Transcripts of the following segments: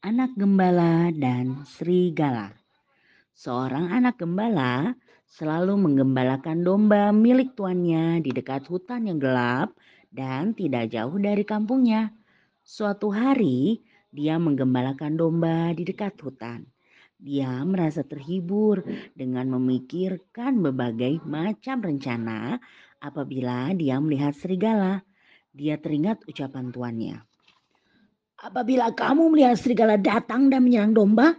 Anak Gembala dan Serigala Seorang anak gembala selalu menggembalakan domba milik tuannya di dekat hutan yang gelap dan tidak jauh dari kampungnya. Suatu hari, dia menggembalakan domba di dekat hutan. Dia merasa terhibur dengan memikirkan berbagai macam rencana apabila dia melihat serigala. Dia teringat ucapan tuannya. Apabila kamu melihat serigala datang dan menyerang domba,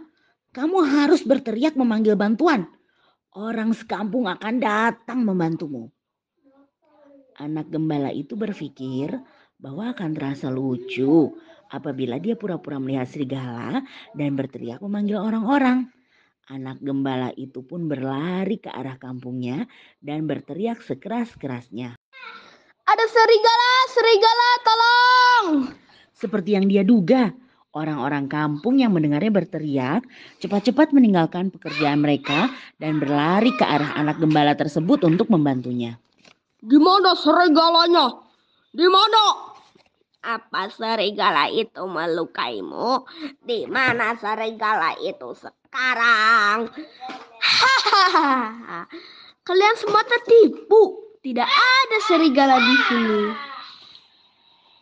kamu harus berteriak memanggil bantuan. Orang sekampung akan datang membantumu. Anak gembala itu berpikir bahwa akan terasa lucu apabila dia pura-pura melihat serigala dan berteriak memanggil orang-orang. Anak gembala itu pun berlari ke arah kampungnya dan berteriak sekeras-kerasnya. Ada serigala, serigala, tolong! Seperti yang dia duga, orang-orang kampung yang mendengarnya berteriak cepat-cepat meninggalkan pekerjaan mereka dan berlari ke arah anak gembala tersebut untuk membantunya. Di mana serigalanya? Di mana? Apa serigala itu melukaimu? Di mana serigala itu sekarang? Hahaha. Kalian semua tertipu. Tidak ada serigala di sini.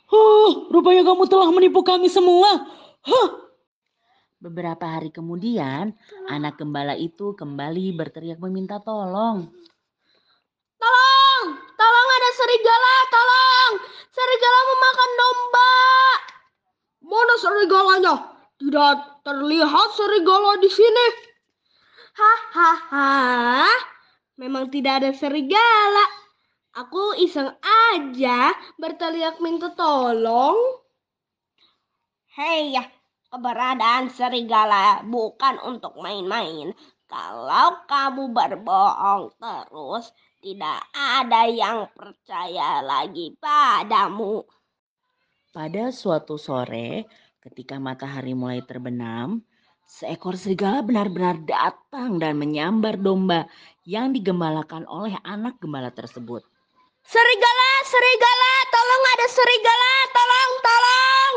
Oh, rupanya kamu telah menipu kami semua. Huh. Beberapa hari kemudian, anak gembala itu kembali berteriak meminta tolong. Tolong, tolong ada serigala, tolong. Serigala memakan domba. Mana serigalanya? Tidak terlihat serigala di sini. Hahaha, memang tidak ada serigala. Aku iseng aja berteriak minta tolong. Hei, ya, keberadaan serigala bukan untuk main-main. Kalau kamu berbohong terus, tidak ada yang percaya lagi padamu. Pada suatu sore, ketika matahari mulai terbenam, seekor serigala benar-benar datang dan menyambar domba yang digembalakan oleh anak gembala tersebut. Serigala, serigala, tolong ada serigala, tolong, tolong.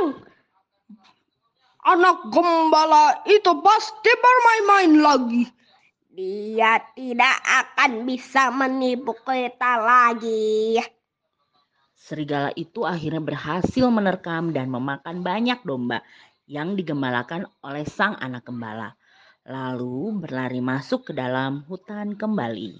Anak gembala itu pasti bermain-main lagi. Dia tidak akan bisa menipu kita lagi. Serigala itu akhirnya berhasil menerkam dan memakan banyak domba yang digembalakan oleh sang anak gembala. Lalu berlari masuk ke dalam hutan kembali.